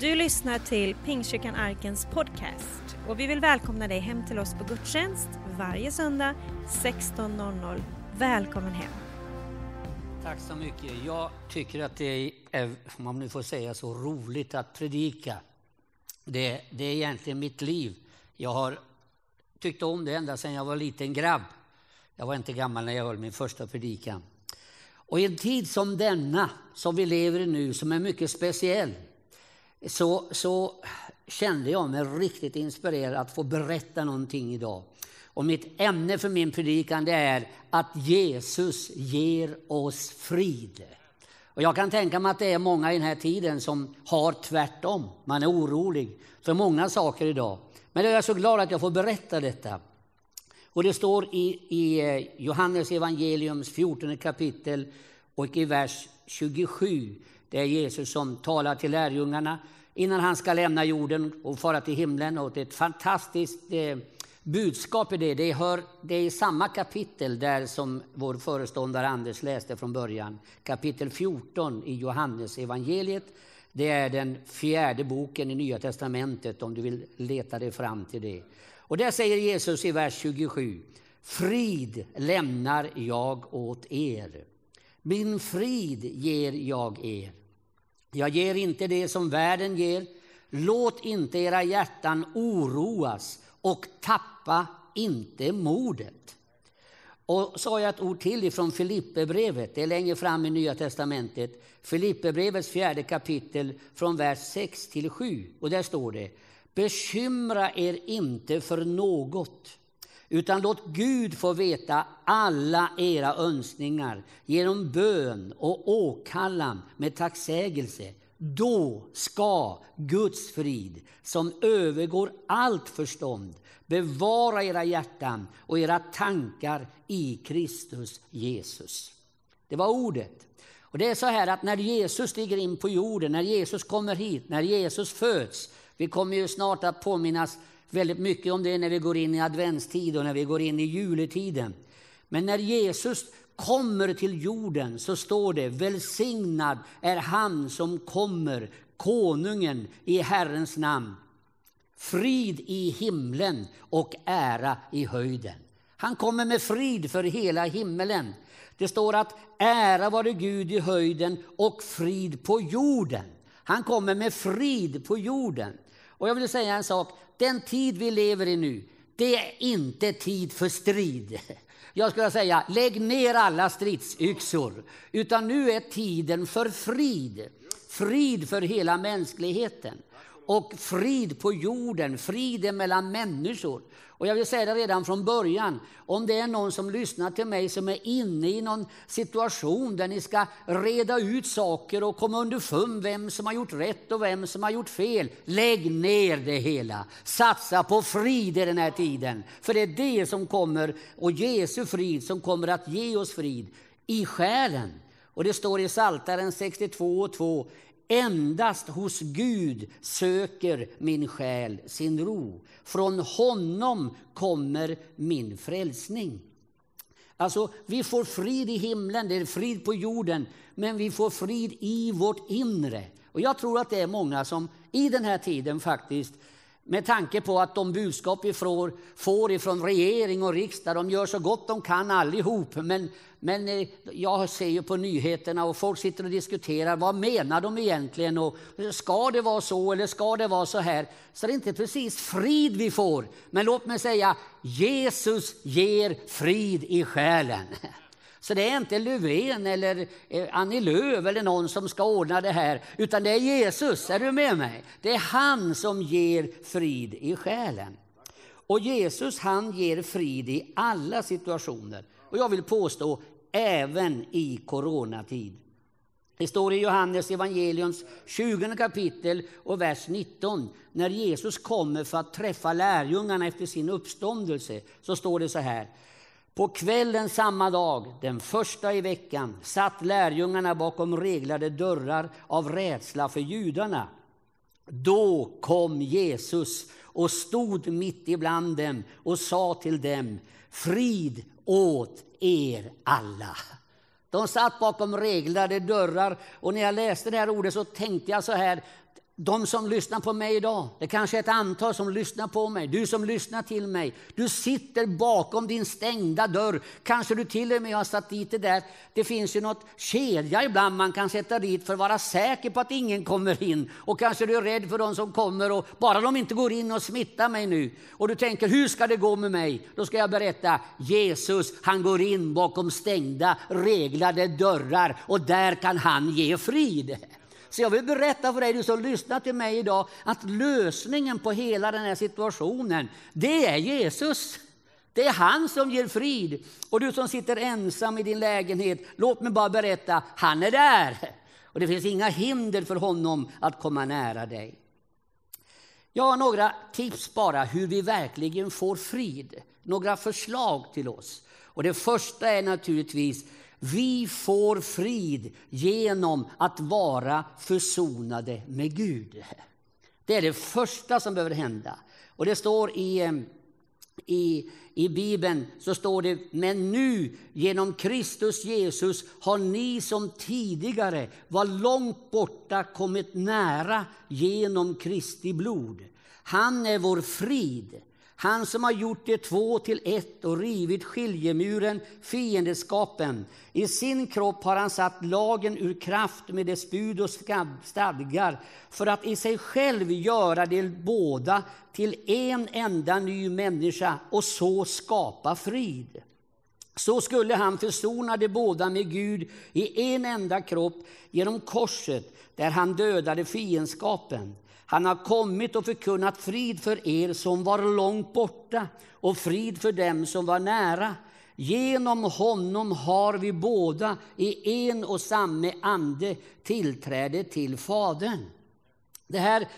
Du lyssnar till Pingstkyrkan Arkens podcast och vi vill välkomna dig hem till oss på gudstjänst varje söndag 16.00. Välkommen hem! Tack så mycket. Jag tycker att det är, om man nu får säga så, roligt att predika. Det, det är egentligen mitt liv. Jag har tyckt om det ända sedan jag var liten grabb. Jag var inte gammal när jag höll min första predikan. Och i en tid som denna, som vi lever i nu, som är mycket speciell, så, så kände jag mig riktigt inspirerad att få berätta någonting idag. Och mitt ämne för min predikan det är att Jesus ger oss frid. Och jag kan tänka mig att det är många i den här tiden som har tvärtom. Man är orolig för många saker idag. Men jag är så glad att jag får berätta detta. Och det står i, i eh, Johannes evangeliums 14 kapitel och i vers 27. Det är Jesus som talar till lärjungarna innan han ska lämna jorden och fara till himlen. Och det är ett fantastiskt eh, budskap i det. Det, hör, det är i samma kapitel där som vår föreståndare Anders läste från början. Kapitel 14 i Johannes evangeliet. Det är den fjärde boken i Nya testamentet om du vill leta dig fram till det. Och där säger Jesus i vers 27. Frid lämnar jag åt er. Min frid ger jag er. Jag ger inte det som världen ger. Låt inte era hjärtan oroas och tappa inte modet. Och så har jag ett ord till ifrån Filipperbrevet, det är längre fram i Nya Testamentet. Filipperbrevets fjärde kapitel från vers 6 till 7. Och där står det Bekymra er inte för något, utan låt Gud få veta alla era önskningar genom bön och åkallan med tacksägelse. Då ska Guds frid, som övergår allt förstånd, bevara era hjärtan och era tankar i Kristus Jesus. Det var ordet. Och det är så här att när Jesus stiger in på jorden, när Jesus kommer hit, när Jesus föds, vi kommer ju snart att påminnas väldigt mycket om det när vi går in i adventstid och när vi går in i juletiden. Men när Jesus kommer till jorden så står det välsignad är han som kommer, konungen i Herrens namn. Frid i himlen och ära i höjden. Han kommer med frid för hela himmelen. Det står att ära vare Gud i höjden och frid på jorden. Han kommer med frid på jorden. Och jag vill säga en sak, den tid vi lever i nu, det är inte tid för strid. Jag skulle säga, lägg ner alla stridsyxor. Utan nu är tiden för frid. Frid för hela mänskligheten. Och frid på jorden, friden mellan människor. Och jag vill säga det redan från början, om det är någon som lyssnar till mig som är inne i någon situation där ni ska reda ut saker och komma underfund vem som har gjort rätt och vem som har gjort fel. Lägg ner det hela. Satsa på frid i den här tiden. För det är det som kommer, och Jesu frid som kommer att ge oss frid i själen. Och det står i Psaltaren 62 och 2. Endast hos Gud söker min själ sin ro. Från honom kommer min frälsning. Alltså, vi får frid i himlen, det är frid på jorden, men vi får frid i vårt inre. Och jag tror att det är många som i den här tiden faktiskt med tanke på att de budskap vi får, får ifrån regering och riksdag, de gör så gott de kan allihop. Men, men eh, jag ser ju på nyheterna och folk sitter och diskuterar, vad menar de egentligen? Och ska det vara så eller ska det vara så här? Så det är inte precis frid vi får. Men låt mig säga, Jesus ger frid i själen. Så det är inte Löfven eller eh, Annie Lööf eller någon som ska ordna det här, utan det är Jesus. Är du med mig? Det är han som ger frid i själen. Och Jesus han ger frid i alla situationer. Och jag vill påstå även i coronatid. Det står i Johannes evangeliums 20 kapitel och vers 19. När Jesus kommer för att träffa lärjungarna efter sin uppståndelse så står det så här. På kvällen samma dag, den första i veckan, satt lärjungarna bakom reglade dörrar av rädsla för judarna. Då kom Jesus och stod mitt ibland dem och sa till dem, frid åt er alla. De satt bakom reglade dörrar och när jag läste det här ordet så tänkte jag så här, de som lyssnar på mig idag, det kanske är ett antal som lyssnar på mig, du som lyssnar till mig, du sitter bakom din stängda dörr. Kanske du till och med har satt dit det där. Det finns ju något kedja ibland man kan sätta dit för att vara säker på att ingen kommer in. Och kanske du är rädd för de som kommer och bara de inte går in och smittar mig nu. Och du tänker, hur ska det gå med mig? Då ska jag berätta, Jesus han går in bakom stängda, reglade dörrar och där kan han ge frid. Så jag vill berätta för dig, du som lyssnar till mig idag, att lösningen på hela den här situationen, det är Jesus. Det är han som ger frid. Och du som sitter ensam i din lägenhet, låt mig bara berätta, han är där. Och det finns inga hinder för honom att komma nära dig. Jag har några tips bara hur vi verkligen får frid. Några förslag till oss. Och det första är naturligtvis vi får frid genom att vara försonade med Gud. Det är det första som behöver hända. Och det står i, eh, i, i Bibeln, så står det, men nu genom Kristus Jesus har ni som tidigare var långt borta kommit nära genom Kristi blod. Han är vår frid. Han som har gjort de två till ett och rivit skiljemuren, fiendeskapen. I sin kropp har han satt lagen ur kraft med dess bud och stadgar för att i sig själv göra de båda till en enda ny människa och så skapa frid. Så skulle han försona de båda med Gud i en enda kropp genom korset där han dödade fiendskapen. Han har kommit och förkunnat frid för er som var långt borta och frid för dem som var nära. Genom honom har vi båda i en och samma ande tillträde till Fadern. Det här,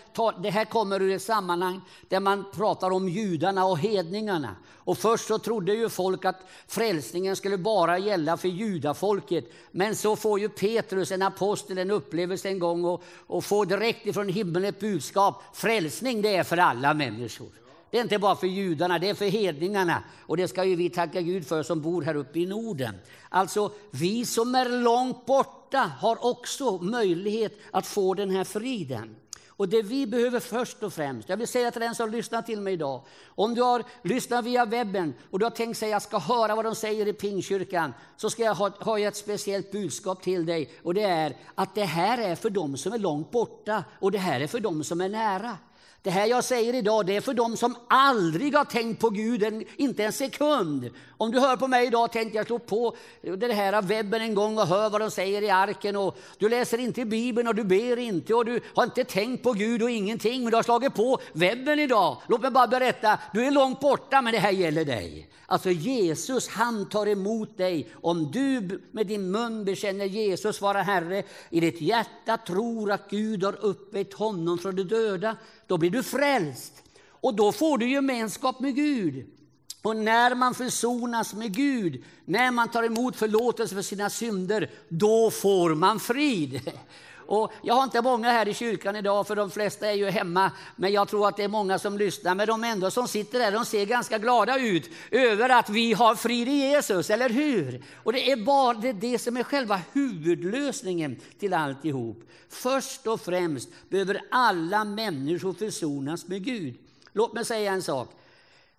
det här kommer ur ett sammanhang där man pratar om judarna och hedningarna. Och först så trodde ju folk att frälsningen skulle bara gälla för judafolket. Men så får ju Petrus, en apostel, en upplevelse en gång och, och får direkt ifrån himlen ett budskap. Frälsning det är för alla människor. Det är inte bara för judarna, det är för hedningarna. Och det ska ju vi tacka Gud för som bor här uppe i Norden. Alltså, vi som är långt borta har också möjlighet att få den här friden. Och det vi behöver först och främst, jag vill säga till den som lyssnar till mig idag, om du har lyssnat via webben och du har tänkt sig jag ska höra vad de säger i Pingkyrkan, så ska jag ha, ha ett speciellt budskap till dig. Och det är att det här är för dem som är långt borta och det här är för dem som är nära. Det här jag säger idag, det är för dem som aldrig har tänkt på Gud, en, inte en sekund. Om du hör på mig idag, tänkte jag slå på den här webben en gång och hör vad de säger i arken. Och du läser inte Bibeln och du ber inte och du har inte tänkt på Gud och ingenting. Men du har slagit på webben idag. Låt mig bara berätta, du är långt borta men det här gäller dig. Alltså Jesus, han tar emot dig. Om du med din mun bekänner Jesus vara Herre, i ditt hjärta tror att Gud har uppväckt honom från de döda, då blir du frälst. Och då får du gemenskap med Gud. Och när man försonas med Gud, när man tar emot förlåtelse för sina synder, då får man frid. Och jag har inte många här i kyrkan idag, för de flesta är ju hemma. Men jag tror att det är många som lyssnar. Men de ändå som sitter där, de ser ganska glada ut över att vi har frid i Jesus, eller hur? Och det är bara det, är det som är själva huvudlösningen till alltihop. Först och främst behöver alla människor försonas med Gud. Låt mig säga en sak.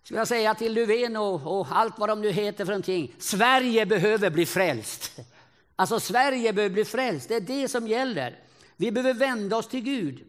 Ska jag säga till Löfven och, och allt vad de nu heter för någonting. Sverige behöver bli frälst. Alltså Sverige behöver bli frälst, det är det som gäller. Vi behöver vända oss till Gud.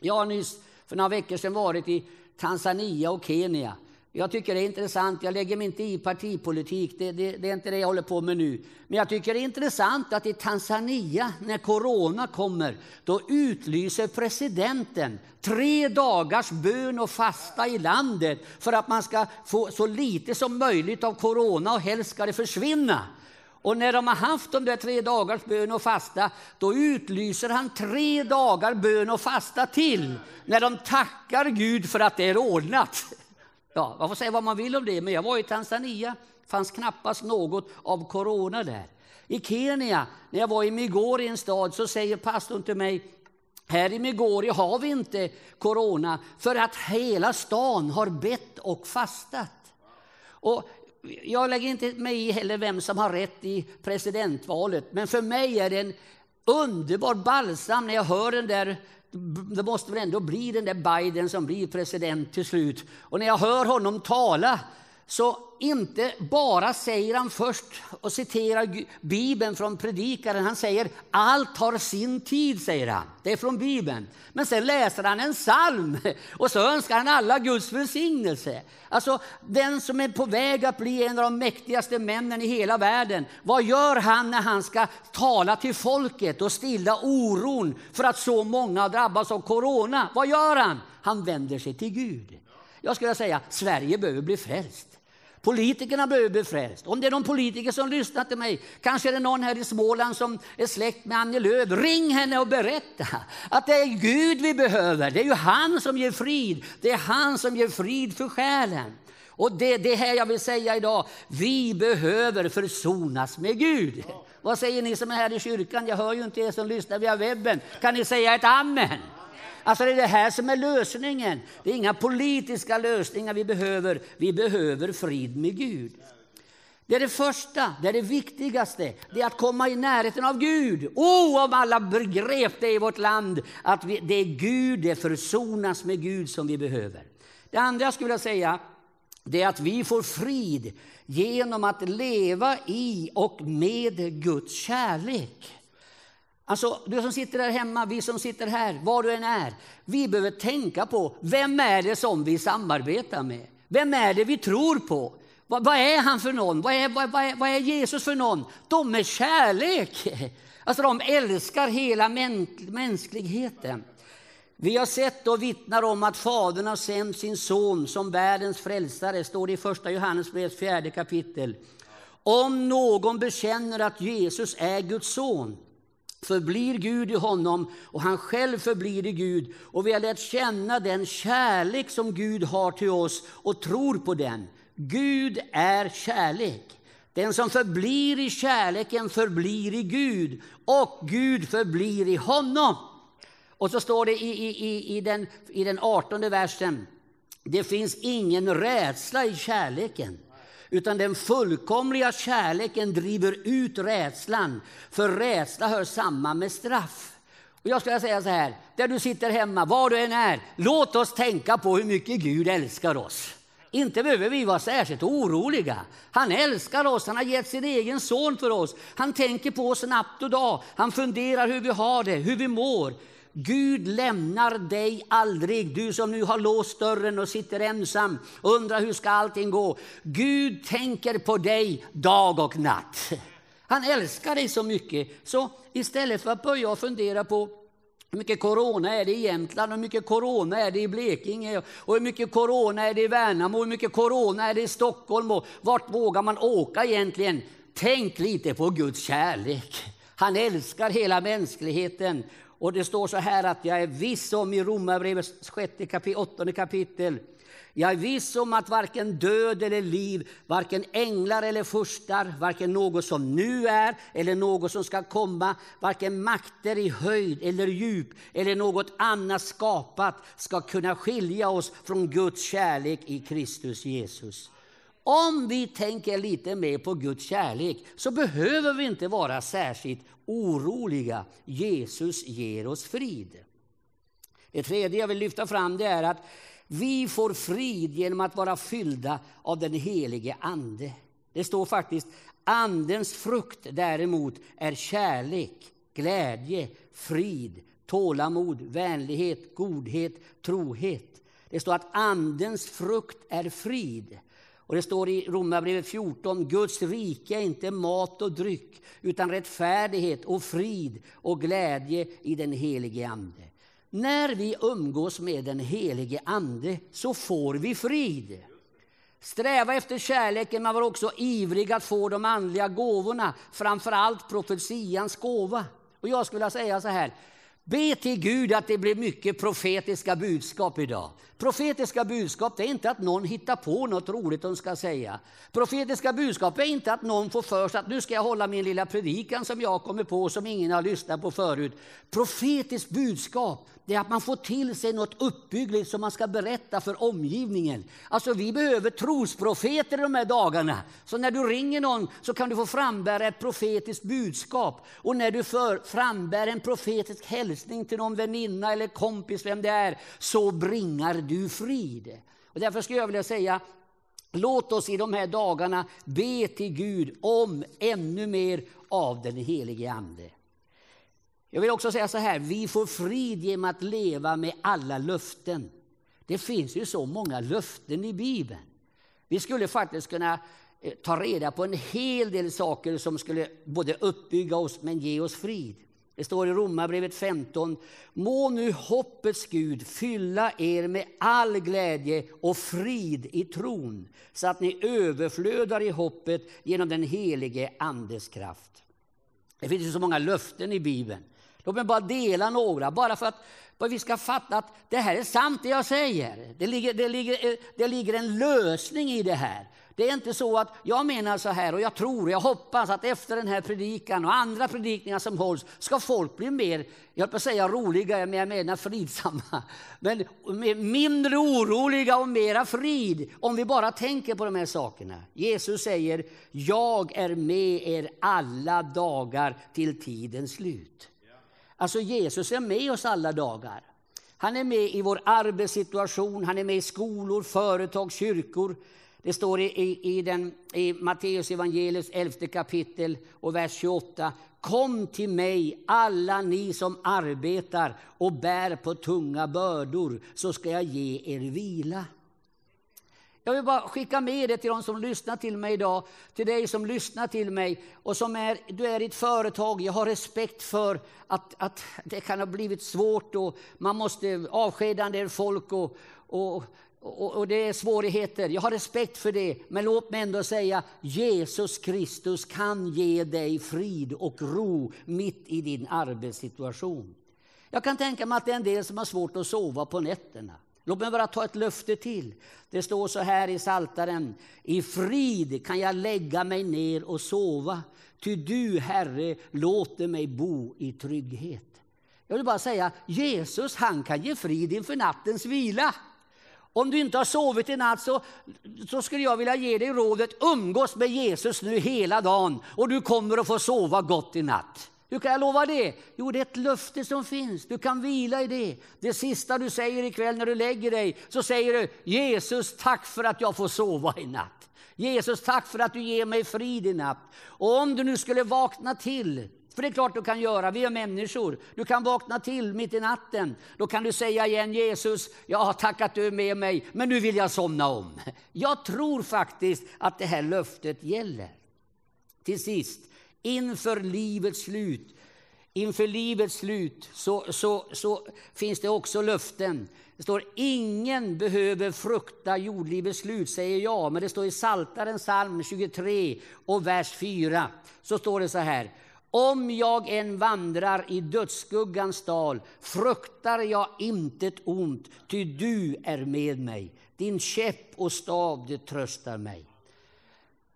Jag har nyss för några veckor sedan varit i Tanzania och Kenya. Jag tycker det är intressant, jag lägger mig inte i partipolitik, det, det, det, är inte det jag håller på med nu. Men jag tycker det är intressant att i Tanzania, när corona kommer, då utlyser presidenten tre dagars bön och fasta i landet för att man ska få så lite som möjligt av corona och helst ska det försvinna. Och när de har haft de där tre dagars bön och fasta, då utlyser han tre dagar bön och fasta till. När de tackar Gud för att det är ordnat. Ja, man får säga vad man vill om det, men jag var i Tanzania, fanns knappast något av corona där. I Kenya, när jag var i Migori, en stad, så säger pastorn till mig, här i Migori har vi inte corona, för att hela stan har bett och fastat. Och jag lägger inte mig i heller vem som har rätt i presidentvalet, men för mig är det en underbar balsam när jag hör den där det måste väl ändå bli den där Biden som blir president till slut. Och när jag hör honom tala så inte bara säger han först och citerar Bibeln från predikaren. Han säger allt har sin tid, säger han. Det är från Bibeln. Men sen läser han en psalm och så önskar han alla Guds välsignelse. Alltså den som är på väg att bli en av de mäktigaste männen i hela världen. Vad gör han när han ska tala till folket och stilla oron för att så många drabbas av corona? Vad gör han? Han vänder sig till Gud. Jag skulle säga Sverige behöver bli frälst. Politikerna behöver bli frälst. Om det är någon politiker som lyssnar till mig, kanske är det någon här i Småland som är släkt med Annie Lööf. Ring henne och berätta att det är Gud vi behöver. Det är ju han som ger frid. Det är han som ger frid för själen. Och det är det här jag vill säga idag. Vi behöver försonas med Gud. Vad säger ni som är här i kyrkan? Jag hör ju inte er som lyssnar via webben. Kan ni säga ett amen? Alltså det är det här som är lösningen. Det är inga politiska lösningar vi behöver. Vi behöver frid med Gud. Det är det första, det är det viktigaste. Det är att komma i närheten av Gud. Oh, om alla begrep det i vårt land, att vi, det är Gud, det försonas med Gud som vi behöver. Det andra jag skulle vilja säga, det är att vi får frid genom att leva i och med Guds kärlek. Alltså, du som sitter där hemma, vi som sitter här, var du än är. Vi behöver tänka på, vem är det som vi samarbetar med? Vem är det vi tror på? Vad, vad är han för någon? Vad är, vad, vad, är, vad är Jesus för någon? De är kärlek. Alltså, de älskar hela mänskligheten. Vi har sett och vittnar om att Fadern har sänt sin son som världens frälsare, står det i första Johannesbrevets fjärde kapitel. Om någon bekänner att Jesus är Guds son förblir Gud i honom och han själv förblir i Gud. Och vi har lärt känna den kärlek som Gud har till oss och tror på den. Gud är kärlek. Den som förblir i kärleken förblir i Gud och Gud förblir i honom. Och så står det i, i, i, den, i den 18 versen. Det finns ingen rädsla i kärleken utan den fullkomliga kärleken driver ut rädslan, för rädsla hör samman med straff. Och jag skulle säga så här, där du sitter hemma, var du än är, låt oss tänka på hur mycket Gud älskar oss. Inte behöver vi vara särskilt oroliga. Han älskar oss, han har gett sin egen son för oss. Han tänker på oss natt och dag. Han funderar hur vi har det, hur vi mår. Gud lämnar dig aldrig, du som nu har låst dörren och sitter ensam och undrar hur ska allting gå. Gud tänker på dig dag och natt. Han älskar dig så mycket, så istället för att börja fundera på hur mycket corona är det i Jämtland, hur mycket corona är det i Blekinge, och hur mycket corona är det i Värnamo, hur mycket corona är det i Stockholm och vart vågar man åka egentligen? Tänk lite på Guds kärlek. Han älskar hela mänskligheten och det står så här att jag är viss om i Romarbrevets sjätte kapitel, åttonde kapitel. Jag är viss om att varken död eller liv, varken änglar eller furstar, varken något som nu är eller något som ska komma, varken makter i höjd eller djup eller något annat skapat ska kunna skilja oss från Guds kärlek i Kristus Jesus. Om vi tänker lite mer på Guds kärlek så behöver vi inte vara särskilt oroliga. Jesus ger oss frid. Det tredje jag vill lyfta fram det är att vi får frid genom att vara fyllda av den helige Ande. Det står faktiskt Andens frukt däremot är kärlek, glädje, frid, tålamod, vänlighet, godhet, trohet. Det står att Andens frukt är frid. Och det står i Romarbrevet 14, Guds rike är inte mat och dryck, utan rättfärdighet och frid och glädje i den helige Ande. När vi umgås med den helige Ande så får vi frid. Sträva efter kärleken, men var också ivrig att få de andliga gåvorna, framförallt profetians gåva. Och jag skulle säga så här, Be till Gud att det blir mycket profetiska budskap idag. Profetiska budskap det är inte att någon hittar på något roligt de ska säga. Profetiska budskap är inte att någon får för sig att nu ska jag hålla min lilla predikan som jag kommer på som ingen har lyssnat på förut. Profetiskt budskap det är att man får till sig något uppbyggligt som man ska berätta för omgivningen. Alltså vi behöver trosprofeter i de här dagarna. Så när du ringer någon så kan du få frambära ett profetiskt budskap. Och när du för, frambär en profetisk hälsning till någon väninna eller kompis, vem det är, så bringar du frid. Och därför skulle jag vilja säga, låt oss i de här dagarna be till Gud om ännu mer av den helige Ande. Jag vill också säga så här, vi får frid genom att leva med alla löften. Det finns ju så många löften i Bibeln. Vi skulle faktiskt kunna eh, ta reda på en hel del saker som skulle både uppbygga oss men ge oss frid. Det står i Romarbrevet 15. Må nu hoppets Gud fylla er med all glädje och frid i tron så att ni överflödar i hoppet genom den helige Andes kraft. Det finns ju så många löften i Bibeln. Låt mig bara dela några, bara för att bara vi ska fatta att det här är sant det jag säger. Det ligger, det, ligger, det ligger en lösning i det här. Det är inte så att jag menar så här och jag tror, jag hoppas att efter den här predikan och andra predikningar som hålls ska folk bli mer, jag höll säga roliga, men jag menar fridsamma. Men mindre oroliga och mera frid om vi bara tänker på de här sakerna. Jesus säger, jag är med er alla dagar till tidens slut. Alltså Jesus är med oss alla dagar. Han är med i vår arbetssituation, han är med i skolor, företag, kyrkor. Det står i, i, i, den, i Matteus evangeliets elfte kapitel och vers 28. Kom till mig, alla ni som arbetar och bär på tunga bördor, så ska jag ge er vila. Jag vill bara skicka med det till de som lyssnar till mig idag, till dig som lyssnar till mig och som är, du är i ett företag. Jag har respekt för att, att det kan ha blivit svårt och man måste avskeda en del folk och, och, och, och, det är svårigheter. Jag har respekt för det, men låt mig ändå säga Jesus Kristus kan ge dig frid och ro mitt i din arbetssituation. Jag kan tänka mig att det är en del som har svårt att sova på nätterna. Låt mig bara ta ett löfte till. Det står så här i Saltaren. I frid kan jag lägga mig ner och sova, ty du, Herre, låter mig bo i trygghet. Jag vill bara säga, Jesus han kan ge frid inför nattens vila. Om du inte har sovit i natt så, så skulle jag vilja ge dig rådet, umgås med Jesus nu hela dagen och du kommer att få sova gott i natt. Hur kan jag lova det? Jo, det är ett löfte som finns. Du kan vila i det. Det sista du säger ikväll när du lägger dig, så säger du Jesus, tack för att jag får sova i natt. Jesus, tack för att du ger mig frid i natt. Och om du nu skulle vakna till, för det är klart du kan göra, vi är människor. Du kan vakna till mitt i natten. Då kan du säga igen Jesus, ja tack att du är med mig, men nu vill jag somna om. Jag tror faktiskt att det här löftet gäller. Till sist, inför livets slut. Inför livets slut så, så, så finns det också löften. Det står ingen behöver frukta jordlivets slut, säger jag. Men det står i Saltaren psalm 23 och vers 4. Så står det så här. Om jag än vandrar i dödsskuggans dal fruktar jag intet ont, ty du är med mig. Din käpp och stav, det tröstar mig.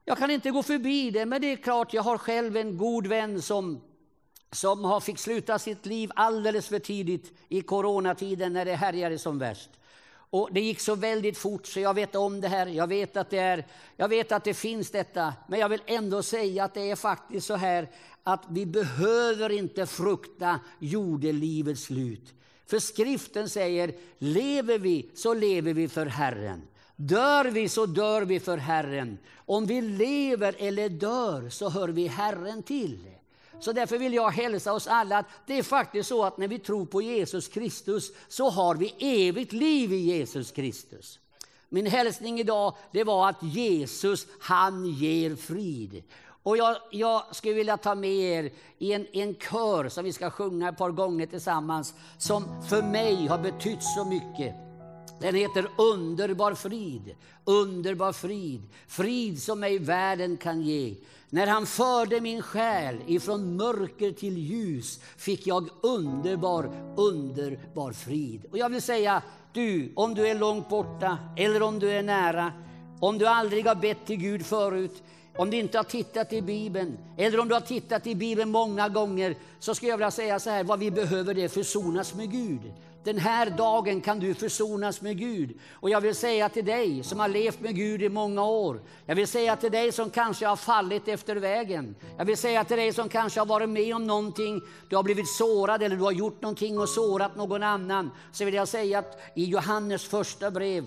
Jag kan inte gå förbi det, men det är klart, jag har själv en god vän som, som har fick sluta sitt liv alldeles för tidigt i coronatiden när det härjade som värst. Och det gick så väldigt fort så jag vet om det här. Jag vet att det, är, jag vet att det finns detta. Men jag vill ändå säga att det är faktiskt så här att vi behöver inte frukta jordelivets slut. För skriften säger, lever vi så lever vi för Herren. Dör vi så dör vi för Herren. Om vi lever eller dör så hör vi Herren till. Så därför vill jag hälsa oss alla att det är faktiskt så att när vi tror på Jesus Kristus så har vi evigt liv i Jesus Kristus. Min hälsning idag det var att Jesus han ger frid. Och jag, jag skulle vilja ta med er i en, en kör som vi ska sjunga ett par gånger tillsammans som för mig har betytt så mycket. Den heter underbar frid, underbar frid, frid som ej världen kan ge. När han förde min själ ifrån mörker till ljus fick jag underbar, underbar frid. Och jag vill säga, du, om du är långt borta eller om du är nära, om du aldrig har bett till Gud förut, om du inte har tittat i Bibeln, eller om du har tittat i Bibeln många gånger, så skulle jag vilja säga så här, vad vi behöver det försonas med Gud. Den här dagen kan du försonas med Gud. Och jag vill säga till dig som har levt med Gud i många år. Jag vill säga till dig som kanske har fallit efter vägen. Jag vill säga till dig som kanske har varit med om någonting. Du har blivit sårad eller du har gjort någonting och sårat någon annan. Så vill jag säga att i Johannes första brev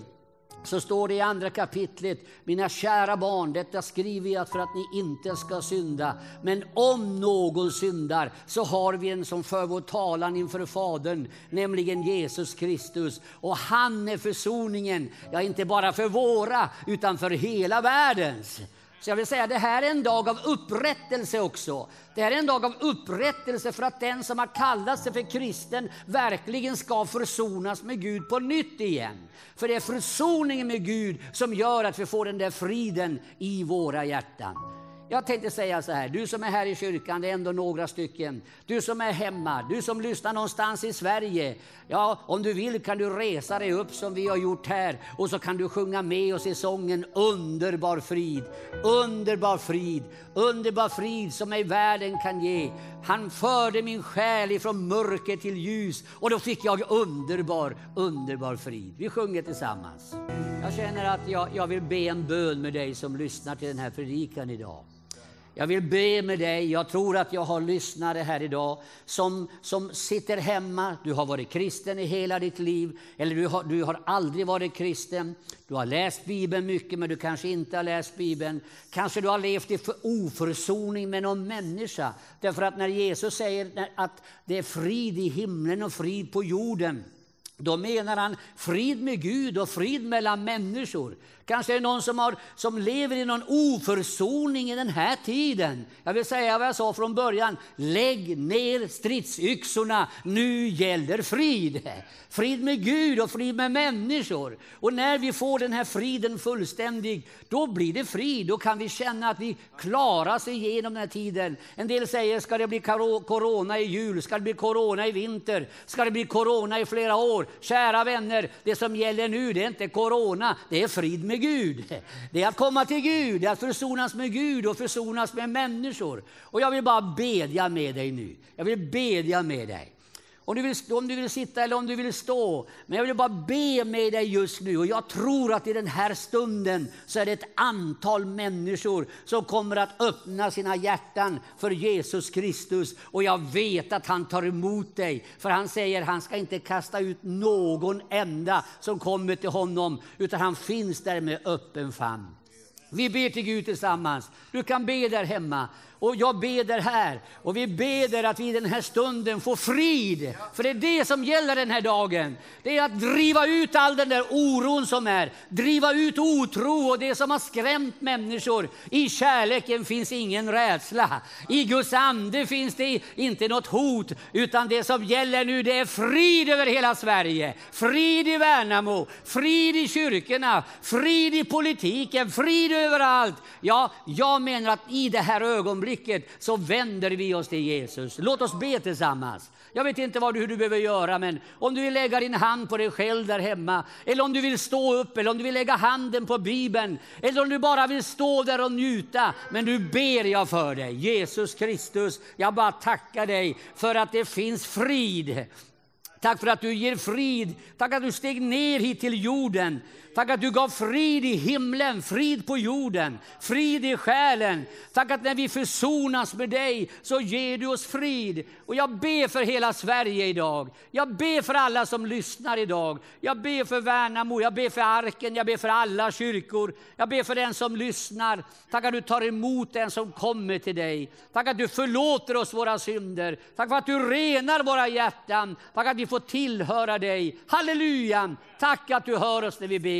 så står det i andra kapitlet, mina kära barn, detta skriver jag för att ni inte ska synda. Men om någon syndar så har vi en som för vår talan inför Fadern, nämligen Jesus Kristus. Och han är försoningen, ja inte bara för våra, utan för hela världens. Så jag vill säga, det här är en dag av upprättelse också. Det här är en dag av upprättelse för att den som har kallat sig för kristen verkligen ska försonas med Gud på nytt igen. För det är försoningen med Gud som gör att vi får den där friden i våra hjärtan. Jag tänkte säga så här, du som är här i kyrkan, det är ändå några stycken. Du som är hemma, du som lyssnar någonstans i Sverige. Ja, om du vill kan du resa dig upp som vi har gjort här och så kan du sjunga med oss i sången Underbar frid, underbar frid, underbar frid som ej världen kan ge. Han förde min själ ifrån mörker till ljus och då fick jag underbar, underbar frid. Vi sjunger tillsammans. Jag känner att jag, jag vill be en bön med dig som lyssnar till den här predikan idag. Jag vill be med dig. Jag tror att jag har lyssnare här idag som, som sitter hemma. Du har varit kristen i hela ditt liv, eller du har, du har aldrig varit kristen. Du har läst Bibeln mycket, men du kanske inte har läst Bibeln. Kanske du har levt i oförsoning med någon människa. Därför att när Jesus säger att det är frid i himlen och frid på jorden, då menar han frid med Gud och frid mellan människor. Kanske är det någon som, har, som lever i någon oförsoning i den här tiden. Jag vill säga vad jag sa från början. Lägg ner stridsyxorna, nu gäller frid. Frid med Gud och frid med människor. Och när vi får den här friden fullständig, då blir det frid. Då kan vi känna att vi klarar sig igenom den här tiden. En del säger, ska det bli corona i jul? Ska det bli corona i vinter? Ska det bli corona i flera år? Kära vänner, det som gäller nu, det är inte corona, det är frid med Gud. Det är att komma till Gud, det är att försonas med Gud och försonas med människor. Och jag vill bara bedja med dig nu. Jag vill bedja med dig. Om du, vill, om du vill sitta eller om du vill stå. Men jag vill bara be med dig just nu. Och jag tror att i den här stunden så är det ett antal människor som kommer att öppna sina hjärtan för Jesus Kristus. Och jag vet att han tar emot dig. För han säger att han ska inte kasta ut någon enda som kommer till honom. Utan han finns där med öppen famn. Vi ber till Gud tillsammans. Du kan be där hemma. Och jag beder här. Och vi beder att vi i den här stunden får frid. För det är det som gäller den här dagen. Det är att driva ut all den där oron som är. Driva ut otro och det som har skrämt människor. I kärleken finns ingen rädsla. I Guds ande finns det inte något hot. Utan det som gäller nu det är frid över hela Sverige. Frid i Värnamo, frid i kyrkorna, frid i politiken, frid överallt. Ja, jag menar att i det här ögonblicket ögonblicket så vänder vi oss till Jesus. Låt oss be tillsammans. Jag vet inte vad du, hur du behöver göra, men om du vill lägga din hand på dig själv där hemma, eller om du vill stå upp, eller om du vill lägga handen på Bibeln, eller om du bara vill stå där och njuta. Men nu ber jag för dig, Jesus Kristus, jag bara tackar dig för att det finns frid. Tack för att du ger frid. Tack att du steg ner hit till jorden. Tack att du gav frid i himlen, frid på jorden, frid i själen. Tack att när vi försonas med dig så ger du oss frid. Och jag ber för hela Sverige idag. Jag ber för alla som lyssnar idag. Jag ber för Värnamo, jag ber för Arken, jag ber för alla kyrkor. Jag ber för den som lyssnar. Tack att du tar emot den som kommer till dig. Tack att du förlåter oss våra synder. Tack för att du renar våra hjärtan. Tack att vi får tillhöra dig. Halleluja! Tack att du hör oss när vi ber